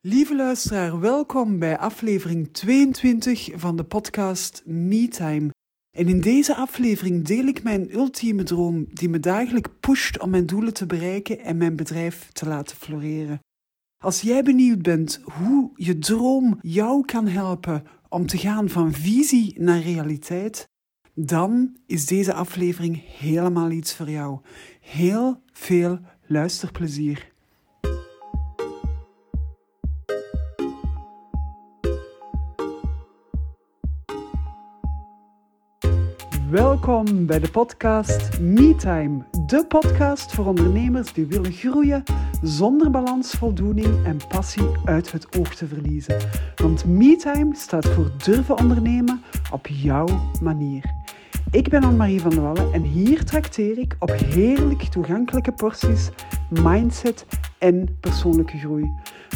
Lieve luisteraar, welkom bij aflevering 22 van de podcast MeTime. En in deze aflevering deel ik mijn ultieme droom die me dagelijks pusht om mijn doelen te bereiken en mijn bedrijf te laten floreren. Als jij benieuwd bent hoe je droom jou kan helpen om te gaan van visie naar realiteit, dan is deze aflevering helemaal iets voor jou. Heel veel luisterplezier. Welkom bij de podcast MeTime, de podcast voor ondernemers die willen groeien zonder balans, voldoening en passie uit het oog te verliezen. Want MeTime staat voor durven ondernemen op jouw manier. Ik ben Anne-Marie van der Wallen en hier trakteer ik op heerlijk toegankelijke porties mindset en persoonlijke groei.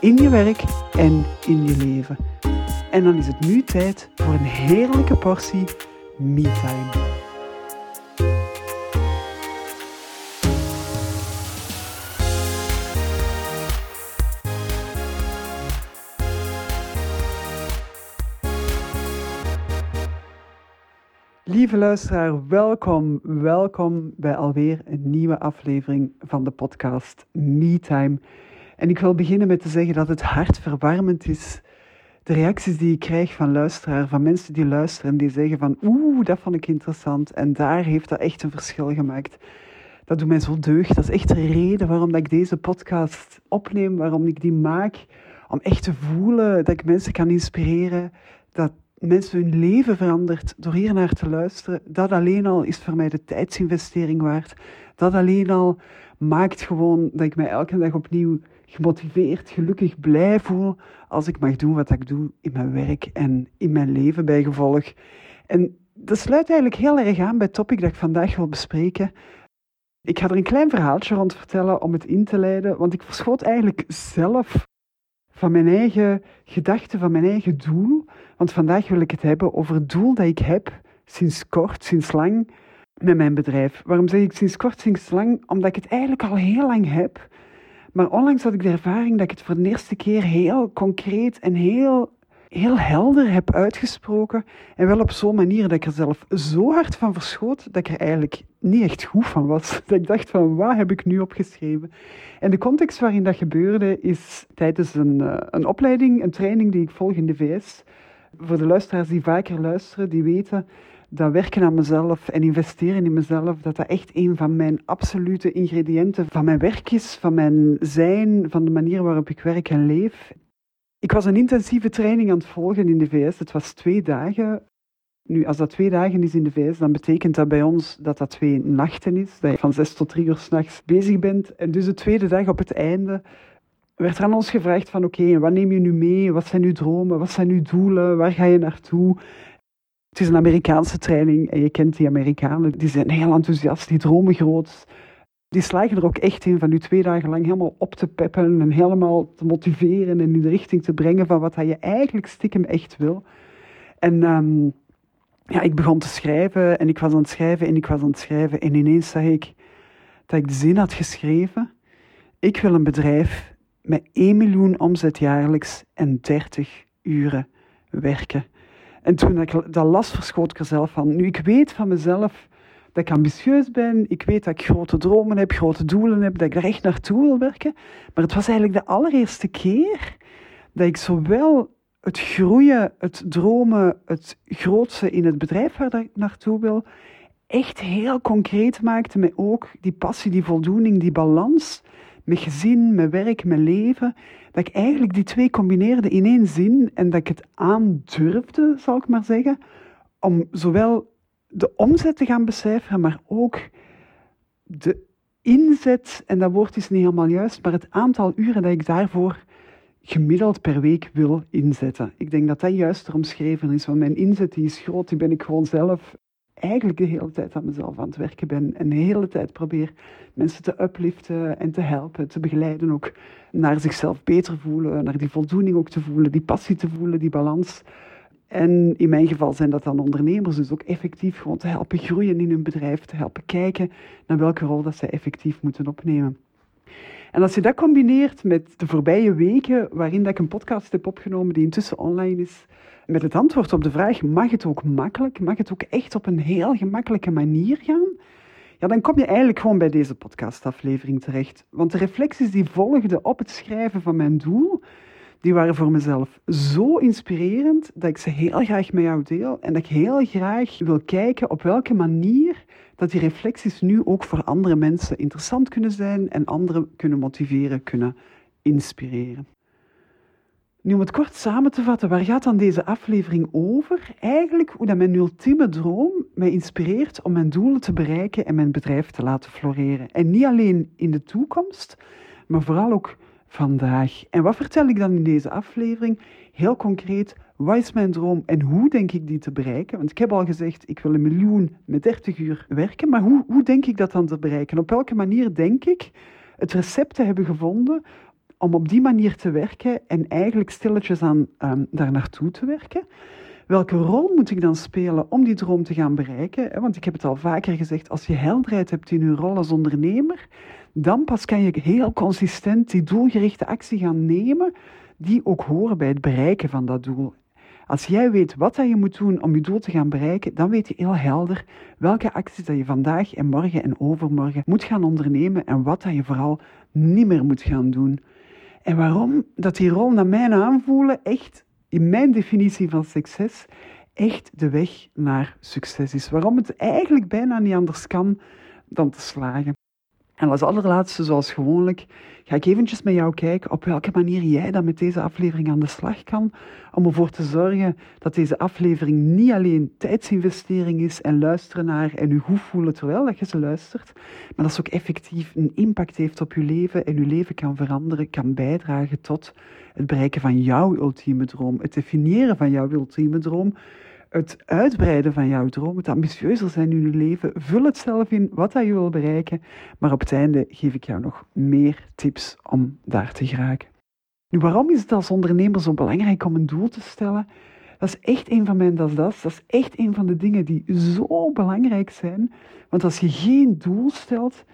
In je werk en in je leven. En dan is het nu tijd voor een heerlijke portie MeTime. Lieve luisteraar, welkom, welkom bij alweer een nieuwe aflevering van de podcast MeTime. En ik wil beginnen met te zeggen dat het hartverwarmend is, de reacties die ik krijg van luisteraar, van mensen die luisteren, die zeggen van oeh, dat vond ik interessant en daar heeft dat echt een verschil gemaakt. Dat doet mij zo deugd, dat is echt de reden waarom dat ik deze podcast opneem, waarom ik die maak, om echt te voelen dat ik mensen kan inspireren, dat mensen hun leven verandert door hier naar te luisteren, dat alleen al is voor mij de tijdsinvestering waard. Dat alleen al maakt gewoon dat ik mij elke dag opnieuw gemotiveerd, gelukkig, blij voel als ik mag doen wat ik doe in mijn werk en in mijn leven bij gevolg. En dat sluit eigenlijk heel erg aan bij het topic dat ik vandaag wil bespreken. Ik ga er een klein verhaaltje rond vertellen om het in te leiden, want ik verschoot eigenlijk zelf van mijn eigen gedachten, van mijn eigen doel. Want vandaag wil ik het hebben over het doel dat ik heb sinds kort, sinds lang met mijn bedrijf. Waarom zeg ik sinds kort, sinds lang? Omdat ik het eigenlijk al heel lang heb. Maar onlangs had ik de ervaring dat ik het voor de eerste keer heel concreet en heel, heel helder heb uitgesproken. En wel op zo'n manier dat ik er zelf zo hard van verschoot dat ik er eigenlijk niet echt goed van was. Dat ik dacht van, wat heb ik nu opgeschreven? En de context waarin dat gebeurde is tijdens een, uh, een opleiding, een training die ik volg in de VS. Voor de luisteraars die vaker luisteren, die weten dat werken aan mezelf en investeren in mezelf, dat dat echt een van mijn absolute ingrediënten van mijn werk is, van mijn zijn, van de manier waarop ik werk en leef. Ik was een intensieve training aan het volgen in de VS. Het was twee dagen. Nu, als dat twee dagen is in de VS, dan betekent dat bij ons dat dat twee nachten is. Dat je van zes tot drie uur s'nachts bezig bent. En dus de tweede dag op het einde werd er aan ons gevraagd van oké, wat neem je nu mee? Wat zijn uw dromen? Wat zijn uw doelen? Waar ga je naartoe? Het is een Amerikaanse training en je kent die Amerikanen. Die zijn heel enthousiast, die dromen groot. Die slagen er ook echt in van u twee dagen lang helemaal op te peppen en helemaal te motiveren en in de richting te brengen van wat je eigenlijk stiekem echt wil. En um, ja, ik begon te schrijven en ik was aan het schrijven en ik was aan het schrijven en ineens zag ik dat ik de zin had geschreven. Ik wil een bedrijf met 1 miljoen omzet jaarlijks en 30 uren werken. En toen ik dat las, verschoot ik er zelf van. Nu, ik weet van mezelf dat ik ambitieus ben. Ik weet dat ik grote dromen heb, grote doelen heb, dat ik er echt naartoe wil werken. Maar het was eigenlijk de allereerste keer dat ik zowel het groeien, het dromen, het grootste in het bedrijf waar ik naartoe wil, echt heel concreet maakte met ook die passie, die voldoening, die balans met gezin, met werk, met leven. Dat ik eigenlijk die twee combineerde in één zin en dat ik het aandurfde, zal ik maar zeggen, om zowel de omzet te gaan becijferen, maar ook de inzet, en dat woord is niet helemaal juist, maar het aantal uren dat ik daarvoor gemiddeld per week wil inzetten. Ik denk dat dat juist omschreven is, want mijn inzet die is groot, die ben ik gewoon zelf eigenlijk de hele tijd aan mezelf aan het werken ben en de hele tijd probeer mensen te upliften en te helpen, te begeleiden ook naar zichzelf beter voelen, naar die voldoening ook te voelen, die passie te voelen, die balans. En in mijn geval zijn dat dan ondernemers, dus ook effectief gewoon te helpen groeien in hun bedrijf, te helpen kijken naar welke rol dat zij effectief moeten opnemen. En als je dat combineert met de voorbije weken, waarin ik een podcast heb opgenomen die intussen online is, met het antwoord op de vraag: mag het ook makkelijk? Mag het ook echt op een heel gemakkelijke manier gaan? Ja, dan kom je eigenlijk gewoon bij deze podcastaflevering terecht. Want de reflecties die volgden op het schrijven van mijn doel, die waren voor mezelf zo inspirerend dat ik ze heel graag met jou deel en dat ik heel graag wil kijken op welke manier dat die reflecties nu ook voor andere mensen interessant kunnen zijn en anderen kunnen motiveren, kunnen inspireren. Nu, om het kort samen te vatten, waar gaat dan deze aflevering over? Eigenlijk hoe dat mijn ultieme droom mij inspireert om mijn doelen te bereiken en mijn bedrijf te laten floreren. En niet alleen in de toekomst, maar vooral ook vandaag. En wat vertel ik dan in deze aflevering? Heel concreet, wat is mijn droom en hoe denk ik die te bereiken? Want ik heb al gezegd, ik wil een miljoen met 30 uur werken, maar hoe, hoe denk ik dat dan te bereiken? Op welke manier denk ik het recept te hebben gevonden om op die manier te werken en eigenlijk stilletjes aan um, daar naartoe te werken? Welke rol moet ik dan spelen om die droom te gaan bereiken? Want ik heb het al vaker gezegd, als je helderheid hebt in je rol als ondernemer, dan pas kan je heel consistent die doelgerichte actie gaan nemen die ook horen bij het bereiken van dat doel. Als jij weet wat je moet doen om je doel te gaan bereiken, dan weet je heel helder welke acties dat je vandaag en morgen en overmorgen moet gaan ondernemen en wat dat je vooral niet meer moet gaan doen. En waarom dat die rol naar mijn aanvoelen echt, in mijn definitie van succes, echt de weg naar succes is. Waarom het eigenlijk bijna niet anders kan dan te slagen. En als allerlaatste, zoals gewoonlijk, ga ik eventjes met jou kijken op welke manier jij dan met deze aflevering aan de slag kan. Om ervoor te zorgen dat deze aflevering niet alleen tijdsinvestering is en luisteren naar en je goed voelen terwijl dat je ze luistert, maar dat ze ook effectief een impact heeft op je leven en je leven kan veranderen, kan bijdragen tot het bereiken van jouw ultieme droom, het definiëren van jouw ultieme droom het uitbreiden van jouw droom, het ambitieuzer zijn in je leven. Vul het zelf in wat dat je wil bereiken. Maar op het einde geef ik jou nog meer tips om daar te geraken. Nu, waarom is het als ondernemer zo belangrijk om een doel te stellen? Dat is echt een van mijn das, dat. Dat is echt een van de dingen die zo belangrijk zijn. Want als je geen doel stelt,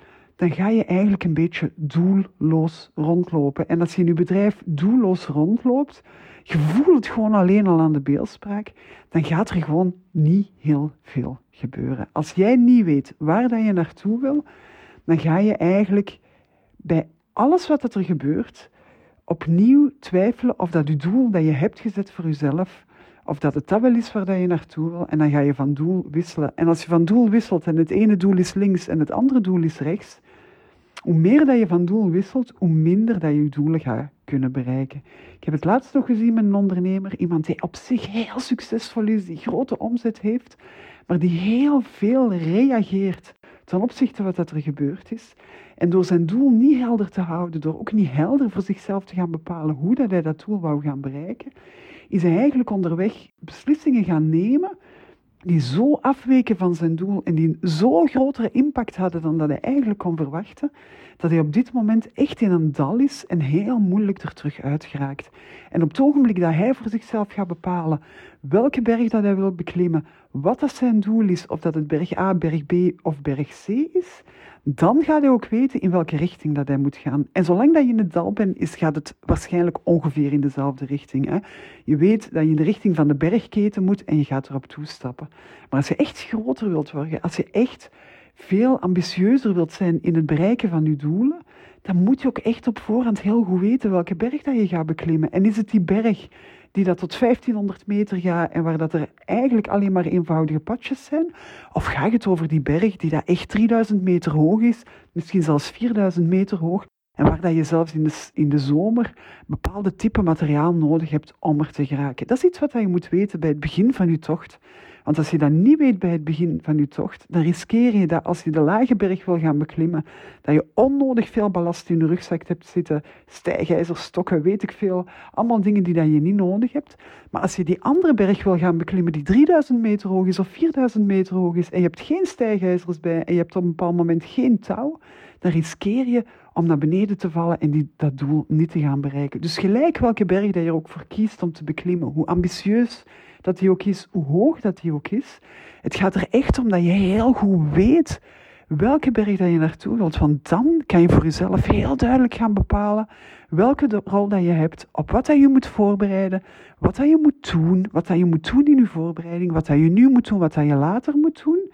dan ga je eigenlijk een beetje doelloos rondlopen. En als je in je bedrijf doelloos rondloopt, je voelt het gewoon alleen al aan de beeldspraak, dan gaat er gewoon niet heel veel gebeuren. Als jij niet weet waar dat je naartoe wil, dan ga je eigenlijk bij alles wat er gebeurt opnieuw twijfelen of dat je doel dat je hebt gezet voor jezelf, of dat het dat wel is waar dat je naartoe wil. En dan ga je van doel wisselen. En als je van doel wisselt en het ene doel is links en het andere doel is rechts, hoe meer dat je van doel wisselt, hoe minder dat je je doelen gaat kunnen bereiken. Ik heb het laatst nog gezien met een ondernemer, iemand die op zich heel succesvol is, die grote omzet heeft, maar die heel veel reageert ten opzichte van wat er gebeurd is. En door zijn doel niet helder te houden, door ook niet helder voor zichzelf te gaan bepalen hoe dat hij dat doel wou gaan bereiken, is hij eigenlijk onderweg beslissingen gaan nemen die zo afweken van zijn doel en die zo grotere impact hadden dan dat hij eigenlijk kon verwachten, dat hij op dit moment echt in een dal is en heel moeilijk er terug uit geraakt. En op het ogenblik dat hij voor zichzelf gaat bepalen welke berg dat hij wil beklimmen, wat dat zijn doel is, of dat het berg A, berg B of berg C is, dan gaat hij ook weten in welke richting dat hij moet gaan. En zolang dat je in het dal bent, is, gaat het waarschijnlijk ongeveer in dezelfde richting. Hè? Je weet dat je in de richting van de bergketen moet en je gaat erop toestappen. Maar als je echt groter wilt worden, als je echt veel ambitieuzer wilt zijn in het bereiken van je doelen, dan moet je ook echt op voorhand heel goed weten welke berg dat je gaat beklimmen. En is het die berg die dat tot 1500 meter gaat en waar dat er eigenlijk alleen maar eenvoudige padjes zijn? Of gaat het over die berg die dat echt 3000 meter hoog is, misschien zelfs 4000 meter hoog, En waar dat je zelfs in de, in de zomer bepaalde type materiaal nodig hebt om er te geraken. Dat is iets wat je moet weten bij het begin van je tocht. Want als je dat niet weet bij het begin van je tocht, dan riskeer je dat als je de lage berg wil gaan beklimmen, dat je onnodig veel ballast in je rugzak hebt zitten, stijgijzers, stokken, weet ik veel, allemaal dingen die dat je niet nodig hebt. Maar als je die andere berg wil gaan beklimmen die 3000 meter hoog is of 4000 meter hoog is en je hebt geen stijgijzers bij en je hebt op een bepaald moment geen touw, dan riskeer je om naar beneden te vallen en die, dat doel niet te gaan bereiken. Dus gelijk welke berg dat je ook voor kiest om te beklimmen, hoe ambitieus dat die ook is, hoe hoog dat die ook is. Het gaat er echt om dat je heel goed weet welke berg dat je naartoe wilt. Want dan kan je voor jezelf heel duidelijk gaan bepalen welke rol dat je hebt, op wat dat je moet voorbereiden, wat dat je moet doen, wat dat je moet doen in je voorbereiding, wat dat je nu moet doen, wat dat je later moet doen.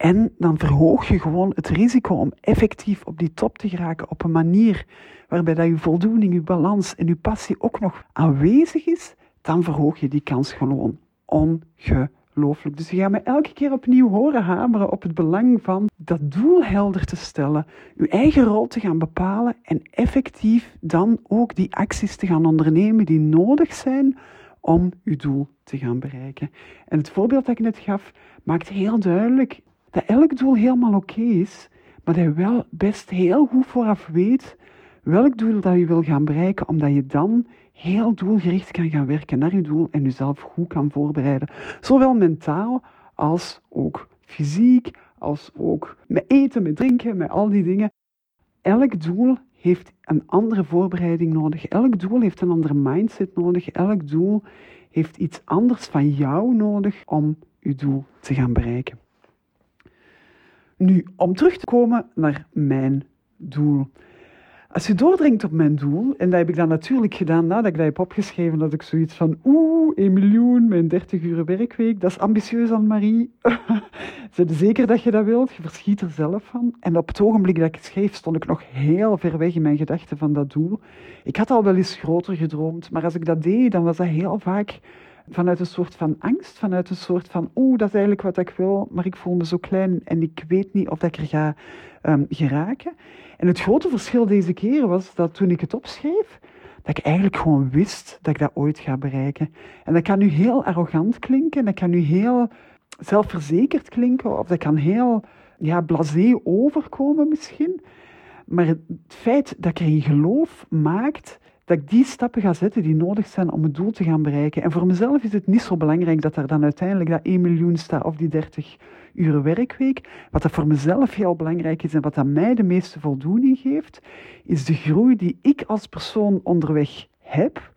En dan verhoog je gewoon het risico om effectief op die top te geraken op een manier waarbij dat je voldoening, je balans en je passie ook nog aanwezig is dan verhoog je die kans gewoon ongelooflijk. Dus je gaat me elke keer opnieuw horen hameren op het belang van dat doel helder te stellen, je eigen rol te gaan bepalen en effectief dan ook die acties te gaan ondernemen die nodig zijn om je doel te gaan bereiken. En het voorbeeld dat ik net gaf maakt heel duidelijk dat elk doel helemaal oké is, maar dat je wel best heel goed vooraf weet welk doel dat je wil gaan bereiken, omdat je dan heel doelgericht kan gaan werken naar je doel en jezelf goed kan voorbereiden. Zowel mentaal als ook fysiek, als ook met eten, met drinken, met al die dingen. Elk doel heeft een andere voorbereiding nodig. Elk doel heeft een andere mindset nodig. Elk doel heeft iets anders van jou nodig om je doel te gaan bereiken. Nu, om terug te komen naar mijn doel. Als je doordringt op mijn doel, en dat heb ik dan natuurlijk gedaan nadat ik dat heb opgeschreven, dat ik zoiets van, oeh, 1 miljoen, mijn 30 uur werkweek, dat is ambitieus aan Marie. Zijn zeker dat je dat wilt? Je verschiet er zelf van. En op het ogenblik dat ik het schreef, stond ik nog heel ver weg in mijn gedachten van dat doel. Ik had al wel eens groter gedroomd, maar als ik dat deed, dan was dat heel vaak vanuit een soort van angst, vanuit een soort van, oeh, dat is eigenlijk wat ik wil, maar ik voel me zo klein en ik weet niet of ik er ga um, geraken. En het grote verschil deze keer was dat toen ik het opschreef, dat ik eigenlijk gewoon wist dat ik dat ooit ga bereiken. En dat kan nu heel arrogant klinken, dat kan nu heel zelfverzekerd klinken, of dat kan heel ja, blasé overkomen misschien. Maar het feit dat ik erin geloof maakt dat ik die stappen ga zetten die nodig zijn om het doel te gaan bereiken. En voor mezelf is het niet zo belangrijk dat er dan uiteindelijk dat 1 miljoen staat of die 30 uren werkweek. Wat dat voor mezelf heel belangrijk is en wat dat mij de meeste voldoening geeft, is de groei die ik als persoon onderweg heb,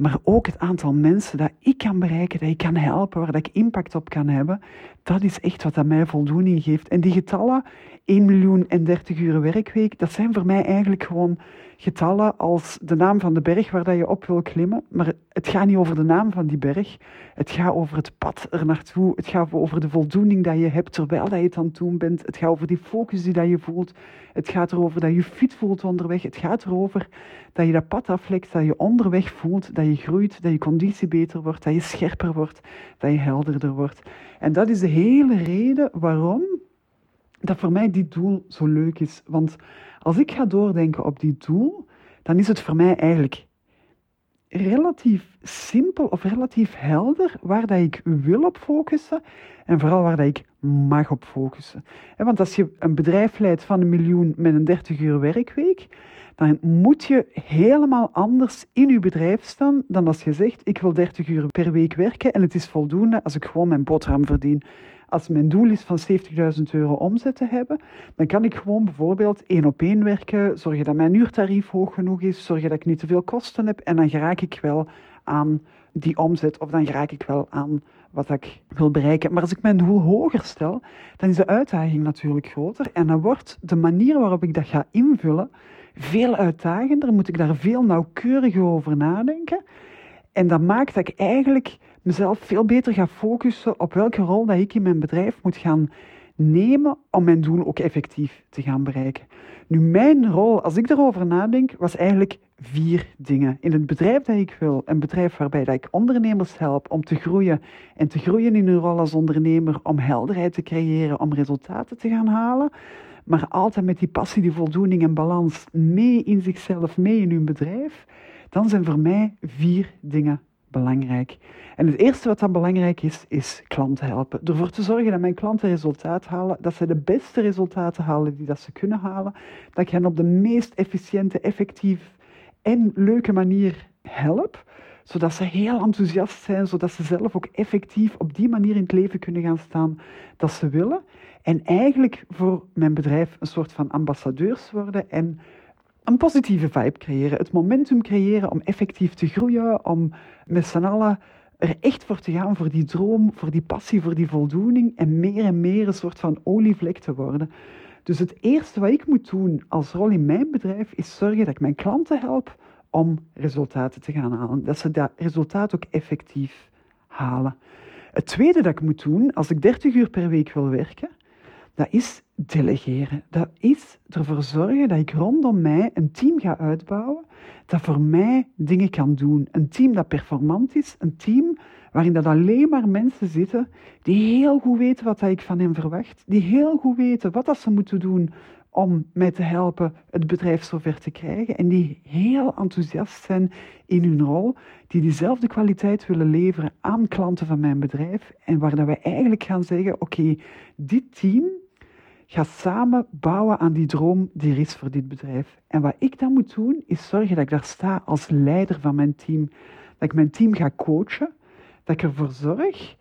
maar ook het aantal mensen dat ik kan bereiken, dat ik kan helpen, waar ik impact op kan hebben. Dat is echt wat dat mij voldoening geeft. En die getallen, 1 miljoen en 30 uur werkweek, dat zijn voor mij eigenlijk gewoon getallen als de naam van de berg waar dat je op wil klimmen. Maar het gaat niet over de naam van die berg. Het gaat over het pad er naartoe. Het gaat over de voldoening dat je hebt terwijl dat je het aan het doen bent. Het gaat over die focus die dat je voelt. Het gaat erover dat je fit voelt onderweg. Het gaat erover dat je dat pad aflekt, dat je onderweg voelt, dat je groeit, dat je conditie beter wordt, dat je scherper wordt, dat je helderder wordt. En dat is de hele reden waarom dat voor mij dit doel zo leuk is. Want als ik ga doordenken op die doel, dan is het voor mij eigenlijk relatief simpel of relatief helder waar dat ik wil op focussen en vooral waar dat ik mag op focussen. Want als je een bedrijf leidt van een miljoen met een 30 uur werkweek, dan moet je helemaal anders in je bedrijf staan dan als je zegt ik wil 30 uur per week werken en het is voldoende als ik gewoon mijn boterham verdien. Als mijn doel is van 70.000 euro omzet te hebben, dan kan ik gewoon bijvoorbeeld één op één werken, zorgen dat mijn uurtarief hoog genoeg is, zorgen dat ik niet te veel kosten heb en dan raak ik wel aan die omzet of dan raak ik wel aan wat ik wil bereiken. Maar als ik mijn doel hoger stel, dan is de uitdaging natuurlijk groter en dan wordt de manier waarop ik dat ga invullen veel uitdagender, moet ik daar veel nauwkeuriger over nadenken. En dat maakt dat ik eigenlijk mezelf veel beter ga focussen op welke rol dat ik in mijn bedrijf moet gaan nemen om mijn doel ook effectief te gaan bereiken. Nu, mijn rol, als ik erover nadenk, was eigenlijk vier dingen. In het bedrijf dat ik wil, een bedrijf waarbij dat ik ondernemers help om te groeien en te groeien in hun rol als ondernemer, om helderheid te creëren, om resultaten te gaan halen, maar altijd met die passie, die voldoening en balans mee in zichzelf, mee in hun bedrijf, dan zijn voor mij vier dingen belangrijk. En het eerste wat dan belangrijk is, is klanten helpen. Ervoor te zorgen dat mijn klanten resultaat halen, dat ze de beste resultaten halen die dat ze kunnen halen, dat ik hen op de meest efficiënte, effectief en leuke manier help zodat ze heel enthousiast zijn, zodat ze zelf ook effectief op die manier in het leven kunnen gaan staan dat ze willen. En eigenlijk voor mijn bedrijf een soort van ambassadeurs worden en een positieve vibe creëren. Het momentum creëren om effectief te groeien, om met z'n allen er echt voor te gaan, voor die droom, voor die passie, voor die voldoening en meer en meer een soort van olievlek te worden. Dus het eerste wat ik moet doen als rol in mijn bedrijf is zorgen dat ik mijn klanten help om resultaten te gaan halen. Dat ze dat resultaat ook effectief halen. Het tweede dat ik moet doen als ik 30 uur per week wil werken, dat is delegeren. Dat is ervoor zorgen dat ik rondom mij een team ga uitbouwen dat voor mij dingen kan doen. Een team dat performant is, een team waarin dat alleen maar mensen zitten die heel goed weten wat ik van hen verwacht, die heel goed weten wat dat ze moeten doen om mij te helpen het bedrijf zover te krijgen en die heel enthousiast zijn in hun rol, die diezelfde kwaliteit willen leveren aan klanten van mijn bedrijf en waar dat wij eigenlijk gaan zeggen, oké, dit team gaat samen bouwen aan die droom die er is voor dit bedrijf. En wat ik dan moet doen, is zorgen dat ik daar sta als leider van mijn team, dat ik mijn team ga coachen, dat ik ervoor zorg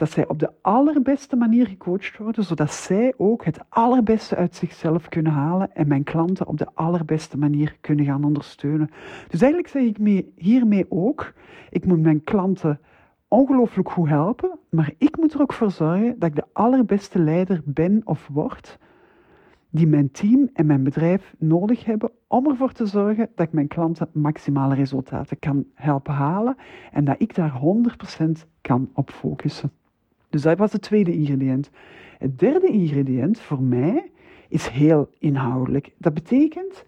dat zij op de allerbeste manier gecoacht worden, zodat zij ook het allerbeste uit zichzelf kunnen halen en mijn klanten op de allerbeste manier kunnen gaan ondersteunen. Dus eigenlijk zeg ik hiermee ook, ik moet mijn klanten ongelooflijk goed helpen, maar ik moet er ook voor zorgen dat ik de allerbeste leider ben of word die mijn team en mijn bedrijf nodig hebben om ervoor te zorgen dat ik mijn klanten maximale resultaten kan helpen halen en dat ik daar 100% kan op focussen. Dus dat was het tweede ingrediënt. Het derde ingrediënt voor mij is heel inhoudelijk. Dat betekent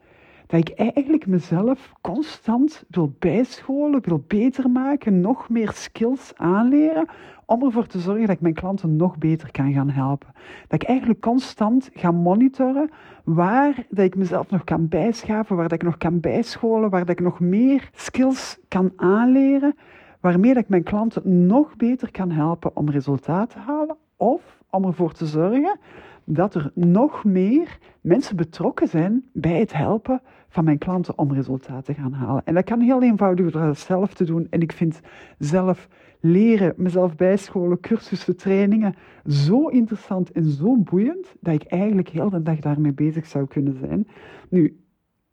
dat ik eigenlijk mezelf constant wil bijscholen, wil beter maken, nog meer skills aanleren om ervoor te zorgen dat ik mijn klanten nog beter kan gaan helpen. Dat ik eigenlijk constant ga monitoren waar dat ik mezelf nog kan bijschaven, waar dat ik nog kan bijscholen, waar dat ik nog meer skills kan aanleren, waarmee ik mijn klanten nog beter kan helpen om resultaten te halen of om ervoor te zorgen dat er nog meer mensen betrokken zijn bij het helpen van mijn klanten om resultaten te gaan halen. En dat kan heel eenvoudig door dat zelf te doen. En ik vind zelf leren, mezelf bijscholen, cursussen, trainingen zo interessant en zo boeiend dat ik eigenlijk heel de dag daarmee bezig zou kunnen zijn. Nu,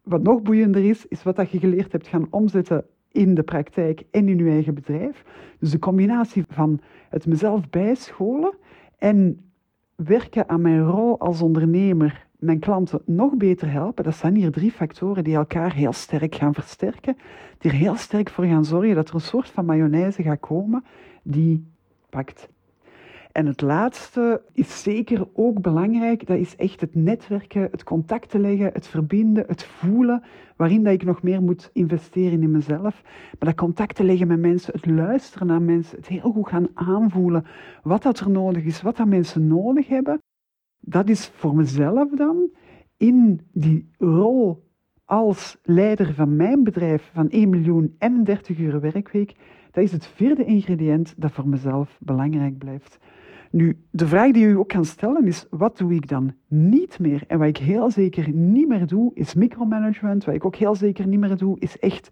wat nog boeiender is, is wat dat je geleerd hebt gaan omzetten in de praktijk en in je eigen bedrijf. Dus de combinatie van het mezelf bijscholen en werken aan mijn rol als ondernemer, mijn klanten nog beter helpen. Dat zijn hier drie factoren die elkaar heel sterk gaan versterken, die er heel sterk voor gaan zorgen dat er een soort van mayonaise gaat komen die pakt. En het laatste is zeker ook belangrijk. Dat is echt het netwerken, het contacten leggen, het verbinden, het voelen, waarin dat ik nog meer moet investeren in mezelf. Maar dat contacten leggen met mensen, het luisteren naar mensen, het heel goed gaan aanvoelen wat dat er nodig is, wat dat mensen nodig hebben. Dat is voor mezelf dan in die rol als leider van mijn bedrijf van 1 miljoen en een 30 uur werkweek. Dat is het vierde ingrediënt dat voor mezelf belangrijk blijft. Nu, de vraag die u ook kan stellen is, wat doe ik dan niet meer? En wat ik heel zeker niet meer doe, is micromanagement. Wat ik ook heel zeker niet meer doe, is echt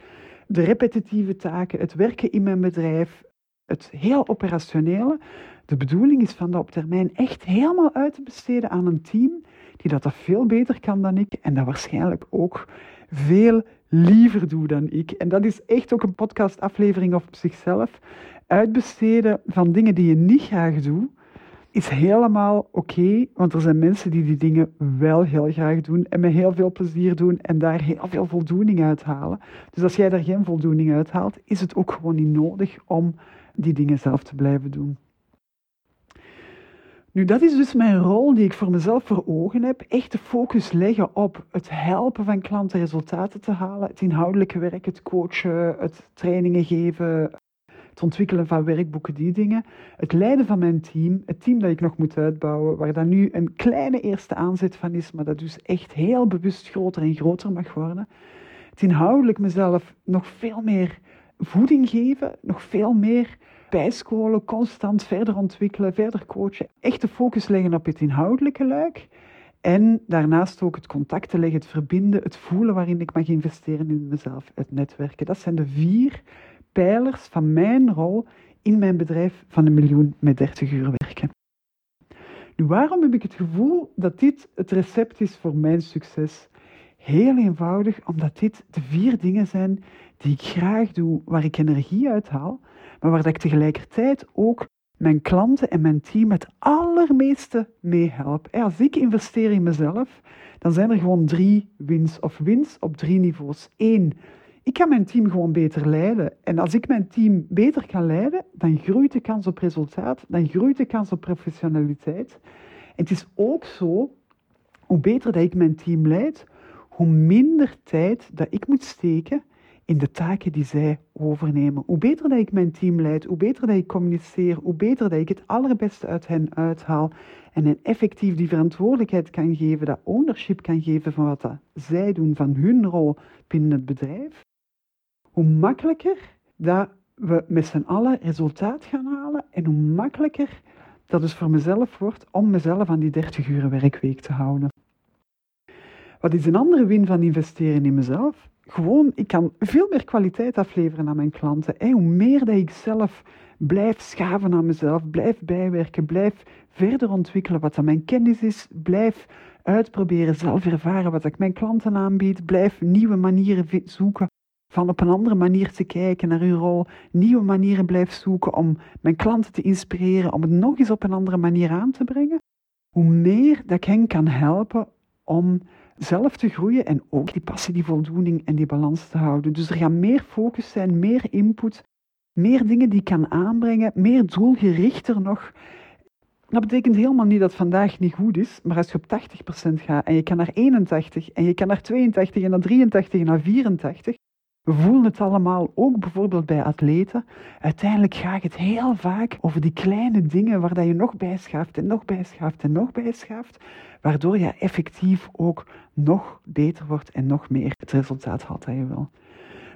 de repetitieve taken, het werken in mijn bedrijf, het heel operationele. De bedoeling is van dat op termijn echt helemaal uit te besteden aan een team die dat, dat veel beter kan dan ik en dat waarschijnlijk ook veel liever doet dan ik. En dat is echt ook een podcastaflevering op zichzelf. Uitbesteden van dingen die je niet graag doet, is helemaal oké, want er zijn mensen die die dingen wel heel graag doen en met heel veel plezier doen en daar heel veel voldoening uit halen. Dus als jij daar geen voldoening uit haalt, is het ook gewoon niet nodig om die dingen zelf te blijven doen. Nu, dat is dus mijn rol die ik voor mezelf voor ogen heb. Echt de focus leggen op het helpen van klanten resultaten te halen. Het inhoudelijke werk, het coachen, het trainingen geven, het ontwikkelen van werkboeken, die dingen. Het leiden van mijn team, het team dat ik nog moet uitbouwen, waar dan nu een kleine eerste aanzet van is, maar dat dus echt heel bewust groter en groter mag worden. Het inhoudelijk mezelf nog veel meer voeding geven, nog veel meer bijscholen, constant verder ontwikkelen, verder coachen. Echt de focus leggen op het inhoudelijke luik. En daarnaast ook het contact te leggen, het verbinden, het voelen waarin ik mag investeren in mezelf, het netwerken. Dat zijn de vier pijlers van mijn rol in mijn bedrijf van een miljoen met 30 uur werken. Nu, waarom heb ik het gevoel dat dit het recept is voor mijn succes? Heel eenvoudig, omdat dit de vier dingen zijn die ik graag doe, waar ik energie uit haal, maar waar ik tegelijkertijd ook mijn klanten en mijn team het allermeeste mee help. Als ik investeer in mezelf, dan zijn er gewoon drie wins of wins op drie niveaus. Eén, ik kan mijn team gewoon beter leiden. En als ik mijn team beter kan leiden, dan groeit de kans op resultaat, dan groeit de kans op professionaliteit. En het is ook zo, hoe beter dat ik mijn team leid, hoe minder tijd dat ik moet steken in de taken die zij overnemen. Hoe beter dat ik mijn team leid, hoe beter dat ik communiceer, hoe beter dat ik het allerbeste uit hen uithaal en hen effectief die verantwoordelijkheid kan geven, dat ownership kan geven van wat dat zij doen, van hun rol binnen het bedrijf, hoe makkelijker dat we met z'n allen resultaat gaan halen en hoe makkelijker dat dus voor mezelf wordt om mezelf aan die 30 uur werkweek te houden. Wat is een andere win van investeren in mezelf? Gewoon, ik kan veel meer kwaliteit afleveren aan mijn klanten. hoe meer dat ik zelf blijf schaven aan mezelf, blijf bijwerken, blijf verder ontwikkelen wat mijn kennis is, blijf uitproberen, zelf ervaren wat ik mijn klanten aanbied, blijf nieuwe manieren zoeken van op een andere manier te kijken naar hun rol, nieuwe manieren blijf zoeken om mijn klanten te inspireren, om het nog eens op een andere manier aan te brengen, hoe meer dat ik hen kan helpen om zelf te groeien en ook die passie, die voldoening en die balans te houden. Dus er gaat meer focus zijn, meer input, meer dingen die ik kan aanbrengen, meer doelgerichter nog. Dat betekent helemaal niet dat vandaag niet goed is, maar als je op 80% gaat en je kan naar 81 en je kan naar 82 en naar 83 en naar 84, we voelen het allemaal, ook bijvoorbeeld bij atleten. Uiteindelijk gaat het heel vaak over die kleine dingen waar dat je nog bijschaft en nog bijschaft en nog bijschaft, waardoor je effectief ook nog beter wordt en nog meer het resultaat haalt dat je wil.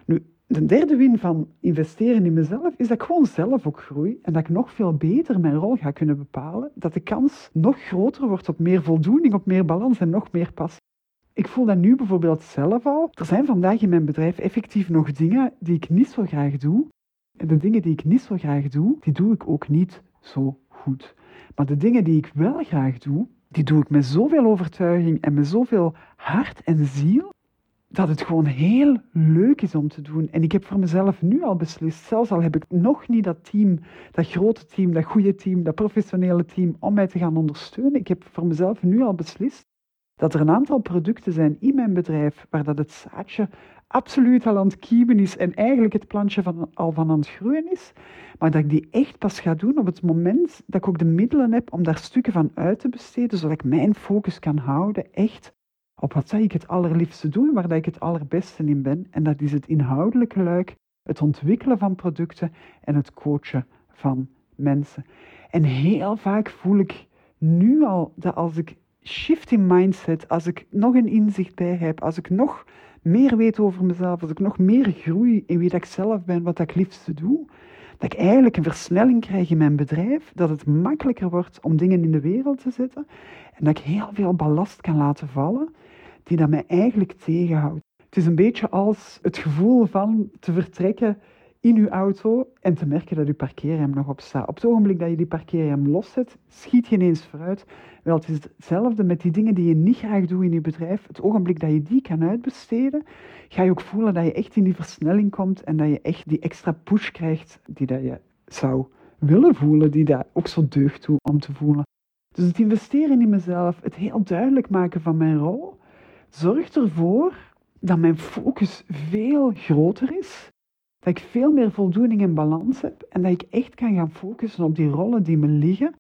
Nu, de derde win van investeren in mezelf is dat ik gewoon zelf ook groei en dat ik nog veel beter mijn rol ga kunnen bepalen, dat de kans nog groter wordt op meer voldoening, op meer balans en nog meer passie. Ik voel dat nu bijvoorbeeld zelf al. Er zijn vandaag in mijn bedrijf effectief nog dingen die ik niet zo graag doe. En de dingen die ik niet zo graag doe, die doe ik ook niet zo goed. Maar de dingen die ik wel graag doe, die doe ik met zoveel overtuiging en met zoveel hart en ziel, dat het gewoon heel leuk is om te doen. En ik heb voor mezelf nu al beslist, zelfs al heb ik nog niet dat team, dat grote team, dat goede team, dat professionele team, om mij te gaan ondersteunen. Ik heb voor mezelf nu al beslist dat er een aantal producten zijn in mijn bedrijf waar dat het zaadje absoluut al aan het kiemen is en eigenlijk het plantje van, al van aan het groeien is, maar dat ik die echt pas ga doen op het moment dat ik ook de middelen heb om daar stukken van uit te besteden, zodat ik mijn focus kan houden echt op wat ik het allerliefste doe, waar dat ik het allerbeste in ben. En dat is het inhoudelijke luik, het ontwikkelen van producten en het coachen van mensen. En heel vaak voel ik nu al dat als ik shift in mindset, als ik nog een inzicht bij heb, als ik nog meer weet over mezelf, als ik nog meer groei in wie dat ik zelf ben, wat ik liefste doe, dat ik eigenlijk een versnelling krijg in mijn bedrijf, dat het makkelijker wordt om dingen in de wereld te zetten en dat ik heel veel ballast kan laten vallen die dat mij eigenlijk tegenhoudt. Het is een beetje als het gevoel van te vertrekken in uw auto en te merken dat uw parkeerrem nog op staat. Op het ogenblik dat je die parkeerrem loszet, schiet je ineens vooruit. Wel, het is hetzelfde met die dingen die je niet graag doet in je bedrijf. Het ogenblik dat je die kan uitbesteden, ga je ook voelen dat je echt in die versnelling komt en dat je echt die extra push krijgt die dat je zou willen voelen, die dat ook zo deugt toe om te voelen. Dus het investeren in mezelf, het heel duidelijk maken van mijn rol, zorgt ervoor dat mijn focus veel groter is dat ik veel meer voldoening en balans heb en dat ik echt kan gaan focussen op die rollen die me liggen.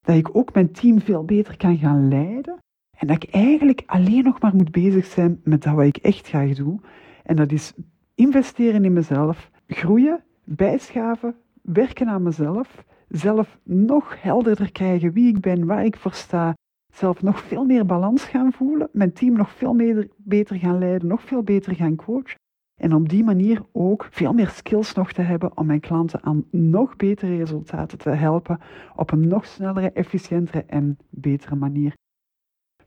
Dat ik ook mijn team veel beter kan gaan leiden. En dat ik eigenlijk alleen nog maar moet bezig zijn met dat wat ik echt graag doe. En dat is investeren in mezelf, groeien, bijschaven, werken aan mezelf, zelf nog helderder krijgen wie ik ben, waar ik voor sta, zelf nog veel meer balans gaan voelen, mijn team nog veel meer, beter gaan leiden, nog veel beter gaan coachen. En op die manier ook veel meer skills nog te hebben om mijn klanten aan nog betere resultaten te helpen op een nog snellere, efficiëntere en betere manier.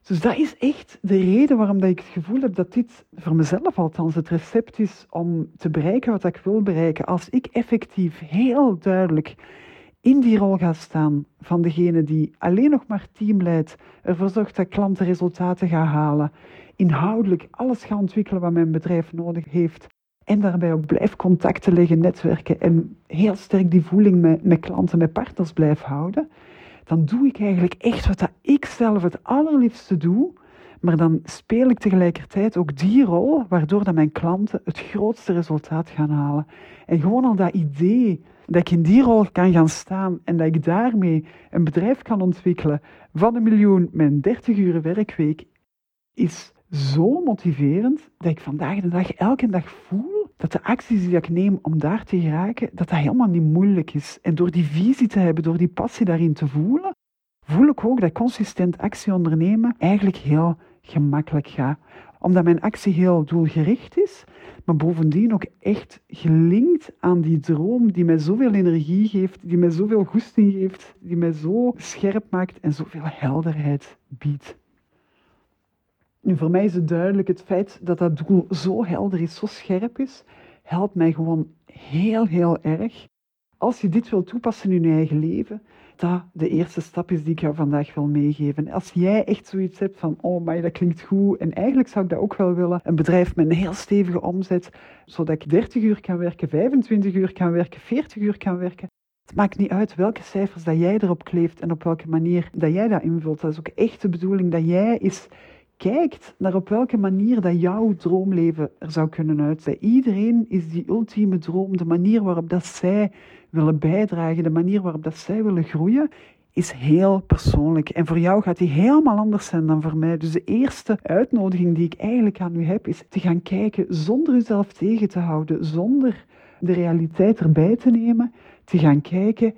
Dus dat is echt de reden waarom dat ik het gevoel heb dat dit voor mezelf althans het recept is om te bereiken wat ik wil bereiken. Als ik effectief heel duidelijk in die rol ga staan van degene die alleen nog maar team leidt, ervoor zorgt dat klanten resultaten gaan halen, inhoudelijk alles gaan ontwikkelen wat mijn bedrijf nodig heeft en daarbij ook blijf contacten leggen, netwerken en heel sterk die voeling met, met klanten, met partners blijf houden, dan doe ik eigenlijk echt wat dat ik zelf het allerliefste doe, maar dan speel ik tegelijkertijd ook die rol waardoor dat mijn klanten het grootste resultaat gaan halen. En gewoon al dat idee dat ik in die rol kan gaan staan en dat ik daarmee een bedrijf kan ontwikkelen van een miljoen met een 30 uur werkweek, is zo motiverend dat ik vandaag de dag elke dag voel dat de acties die ik neem om daar te geraken, dat dat helemaal niet moeilijk is. En door die visie te hebben, door die passie daarin te voelen, voel ik ook dat consistent actie ondernemen eigenlijk heel gemakkelijk gaat. Omdat mijn actie heel doelgericht is, maar bovendien ook echt gelinkt aan die droom die mij zoveel energie geeft, die mij zoveel goesting geeft, die mij zo scherp maakt en zoveel helderheid biedt. Nu, voor mij is het duidelijk, het feit dat dat doel zo helder is, zo scherp is, helpt mij gewoon heel, heel erg. Als je dit wil toepassen in je eigen leven, dat de eerste stap is die ik jou vandaag wil meegeven. Als jij echt zoiets hebt van, oh maar dat klinkt goed en eigenlijk zou ik dat ook wel willen, een bedrijf met een heel stevige omzet, zodat ik 30 uur kan werken, 25 uur kan werken, 40 uur kan werken. Het maakt niet uit welke cijfers dat jij erop kleeft en op welke manier dat jij dat invult. Dat is ook echt de bedoeling dat jij is kijkt naar op welke manier dat jouw droomleven er zou kunnen uitzien. Iedereen is die ultieme droom, de manier waarop dat zij willen bijdragen, de manier waarop dat zij willen groeien, is heel persoonlijk. En voor jou gaat die helemaal anders zijn dan voor mij. Dus de eerste uitnodiging die ik eigenlijk aan u heb, is te gaan kijken zonder uzelf tegen te houden, zonder de realiteit erbij te nemen, te gaan kijken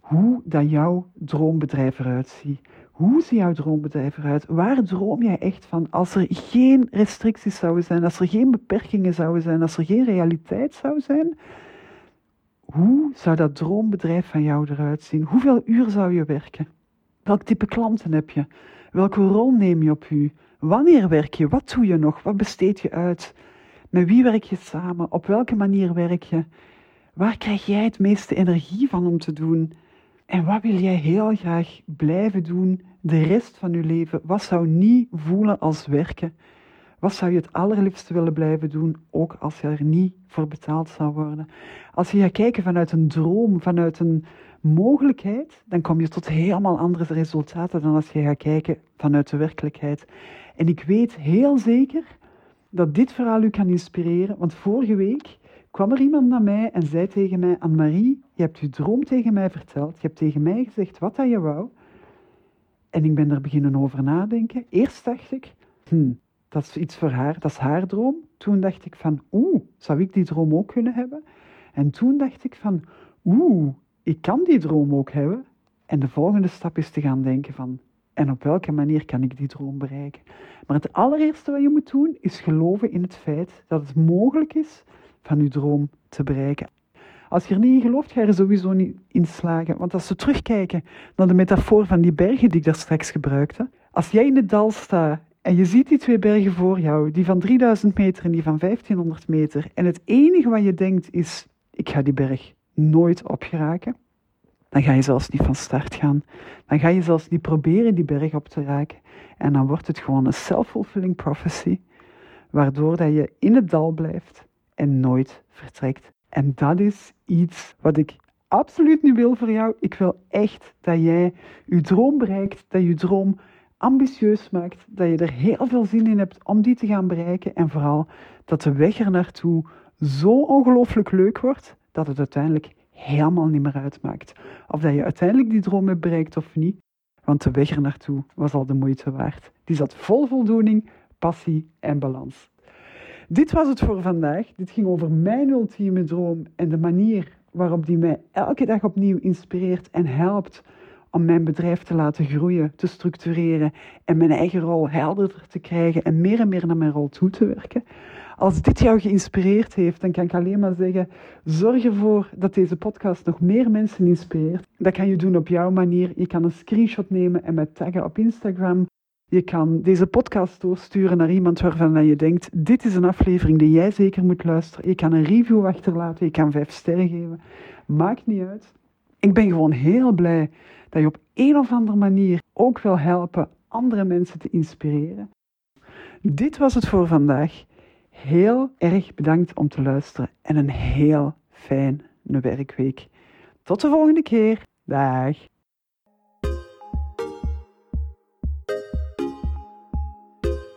hoe dat jouw droombedrijf eruit ziet. Hoe ziet jouw droombedrijf eruit? Waar droom jij echt van? Als er geen restricties zouden zijn, als er geen beperkingen zouden zijn, als er geen realiteit zou zijn, hoe zou dat droombedrijf van jou eruit zien? Hoeveel uur zou je werken? Welk type klanten heb je? Welke rol neem je op u? Wanneer werk je? Wat doe je nog? Wat besteed je uit? Met wie werk je samen? Op welke manier werk je? Waar krijg jij het meeste energie van om te doen? En wat wil jij heel graag blijven doen de rest van je leven? Wat zou niet voelen als werken? Wat zou je het allerliefste willen blijven doen, ook als je er niet voor betaald zou worden? Als je gaat kijken vanuit een droom, vanuit een mogelijkheid, dan kom je tot helemaal andere resultaten dan als je gaat kijken vanuit de werkelijkheid. En ik weet heel zeker dat dit verhaal u kan inspireren, want vorige week kwam er iemand naar mij en zei tegen mij: Anne-Marie, je hebt je droom tegen mij verteld. Je hebt tegen mij gezegd wat dat je wou. En ik ben er beginnen over nadenken. Eerst dacht ik: hm, dat is iets voor haar, dat is haar droom. Toen dacht ik van, oeh, zou ik die droom ook kunnen hebben? En toen dacht ik van, oeh, ik kan die droom ook hebben. En de volgende stap is te gaan denken van, en op welke manier kan ik die droom bereiken? Maar het allereerste wat je moet doen, is geloven in het feit dat het mogelijk is van je droom te bereiken. Als je er niet in gelooft, ga je er sowieso niet in slagen. Want als we terugkijken naar de metafoor van die bergen die ik daar straks gebruikte. Als jij in het dal staat en je ziet die twee bergen voor jou, die van 3000 meter en die van 1500 meter. En het enige wat je denkt is, ik ga die berg nooit opgeraken. Dan ga je zelfs niet van start gaan. Dan ga je zelfs niet proberen die berg op te raken. En dan wordt het gewoon een self-fulfilling prophecy, waardoor dat je in het dal blijft en nooit vertrekt. En dat is iets wat ik absoluut niet wil voor jou. Ik wil echt dat jij je droom bereikt, dat je droom ambitieus maakt, dat je er heel veel zin in hebt om die te gaan bereiken en vooral dat de weg er naartoe zo ongelooflijk leuk wordt dat het uiteindelijk helemaal niet meer uitmaakt. Of dat je uiteindelijk die droom hebt bereikt of niet, want de weg er naartoe was al de moeite waard. Die zat vol voldoening, passie en balans. Dit was het voor vandaag. Dit ging over mijn ultieme droom en de manier waarop die mij elke dag opnieuw inspireert en helpt om mijn bedrijf te laten groeien, te structureren en mijn eigen rol helderder te krijgen en meer en meer naar mijn rol toe te werken. Als dit jou geïnspireerd heeft, dan kan ik alleen maar zeggen: zorg ervoor dat deze podcast nog meer mensen inspireert. Dat kan je doen op jouw manier. Je kan een screenshot nemen en mij taggen op Instagram. Je kan deze podcast doorsturen naar iemand waarvan je denkt: dit is een aflevering die jij zeker moet luisteren. Je kan een review achterlaten, je kan vijf sterren geven. Maakt niet uit. Ik ben gewoon heel blij dat je op een of andere manier ook wil helpen andere mensen te inspireren. Dit was het voor vandaag. Heel erg bedankt om te luisteren en een heel fijne werkweek. Tot de volgende keer. Dag.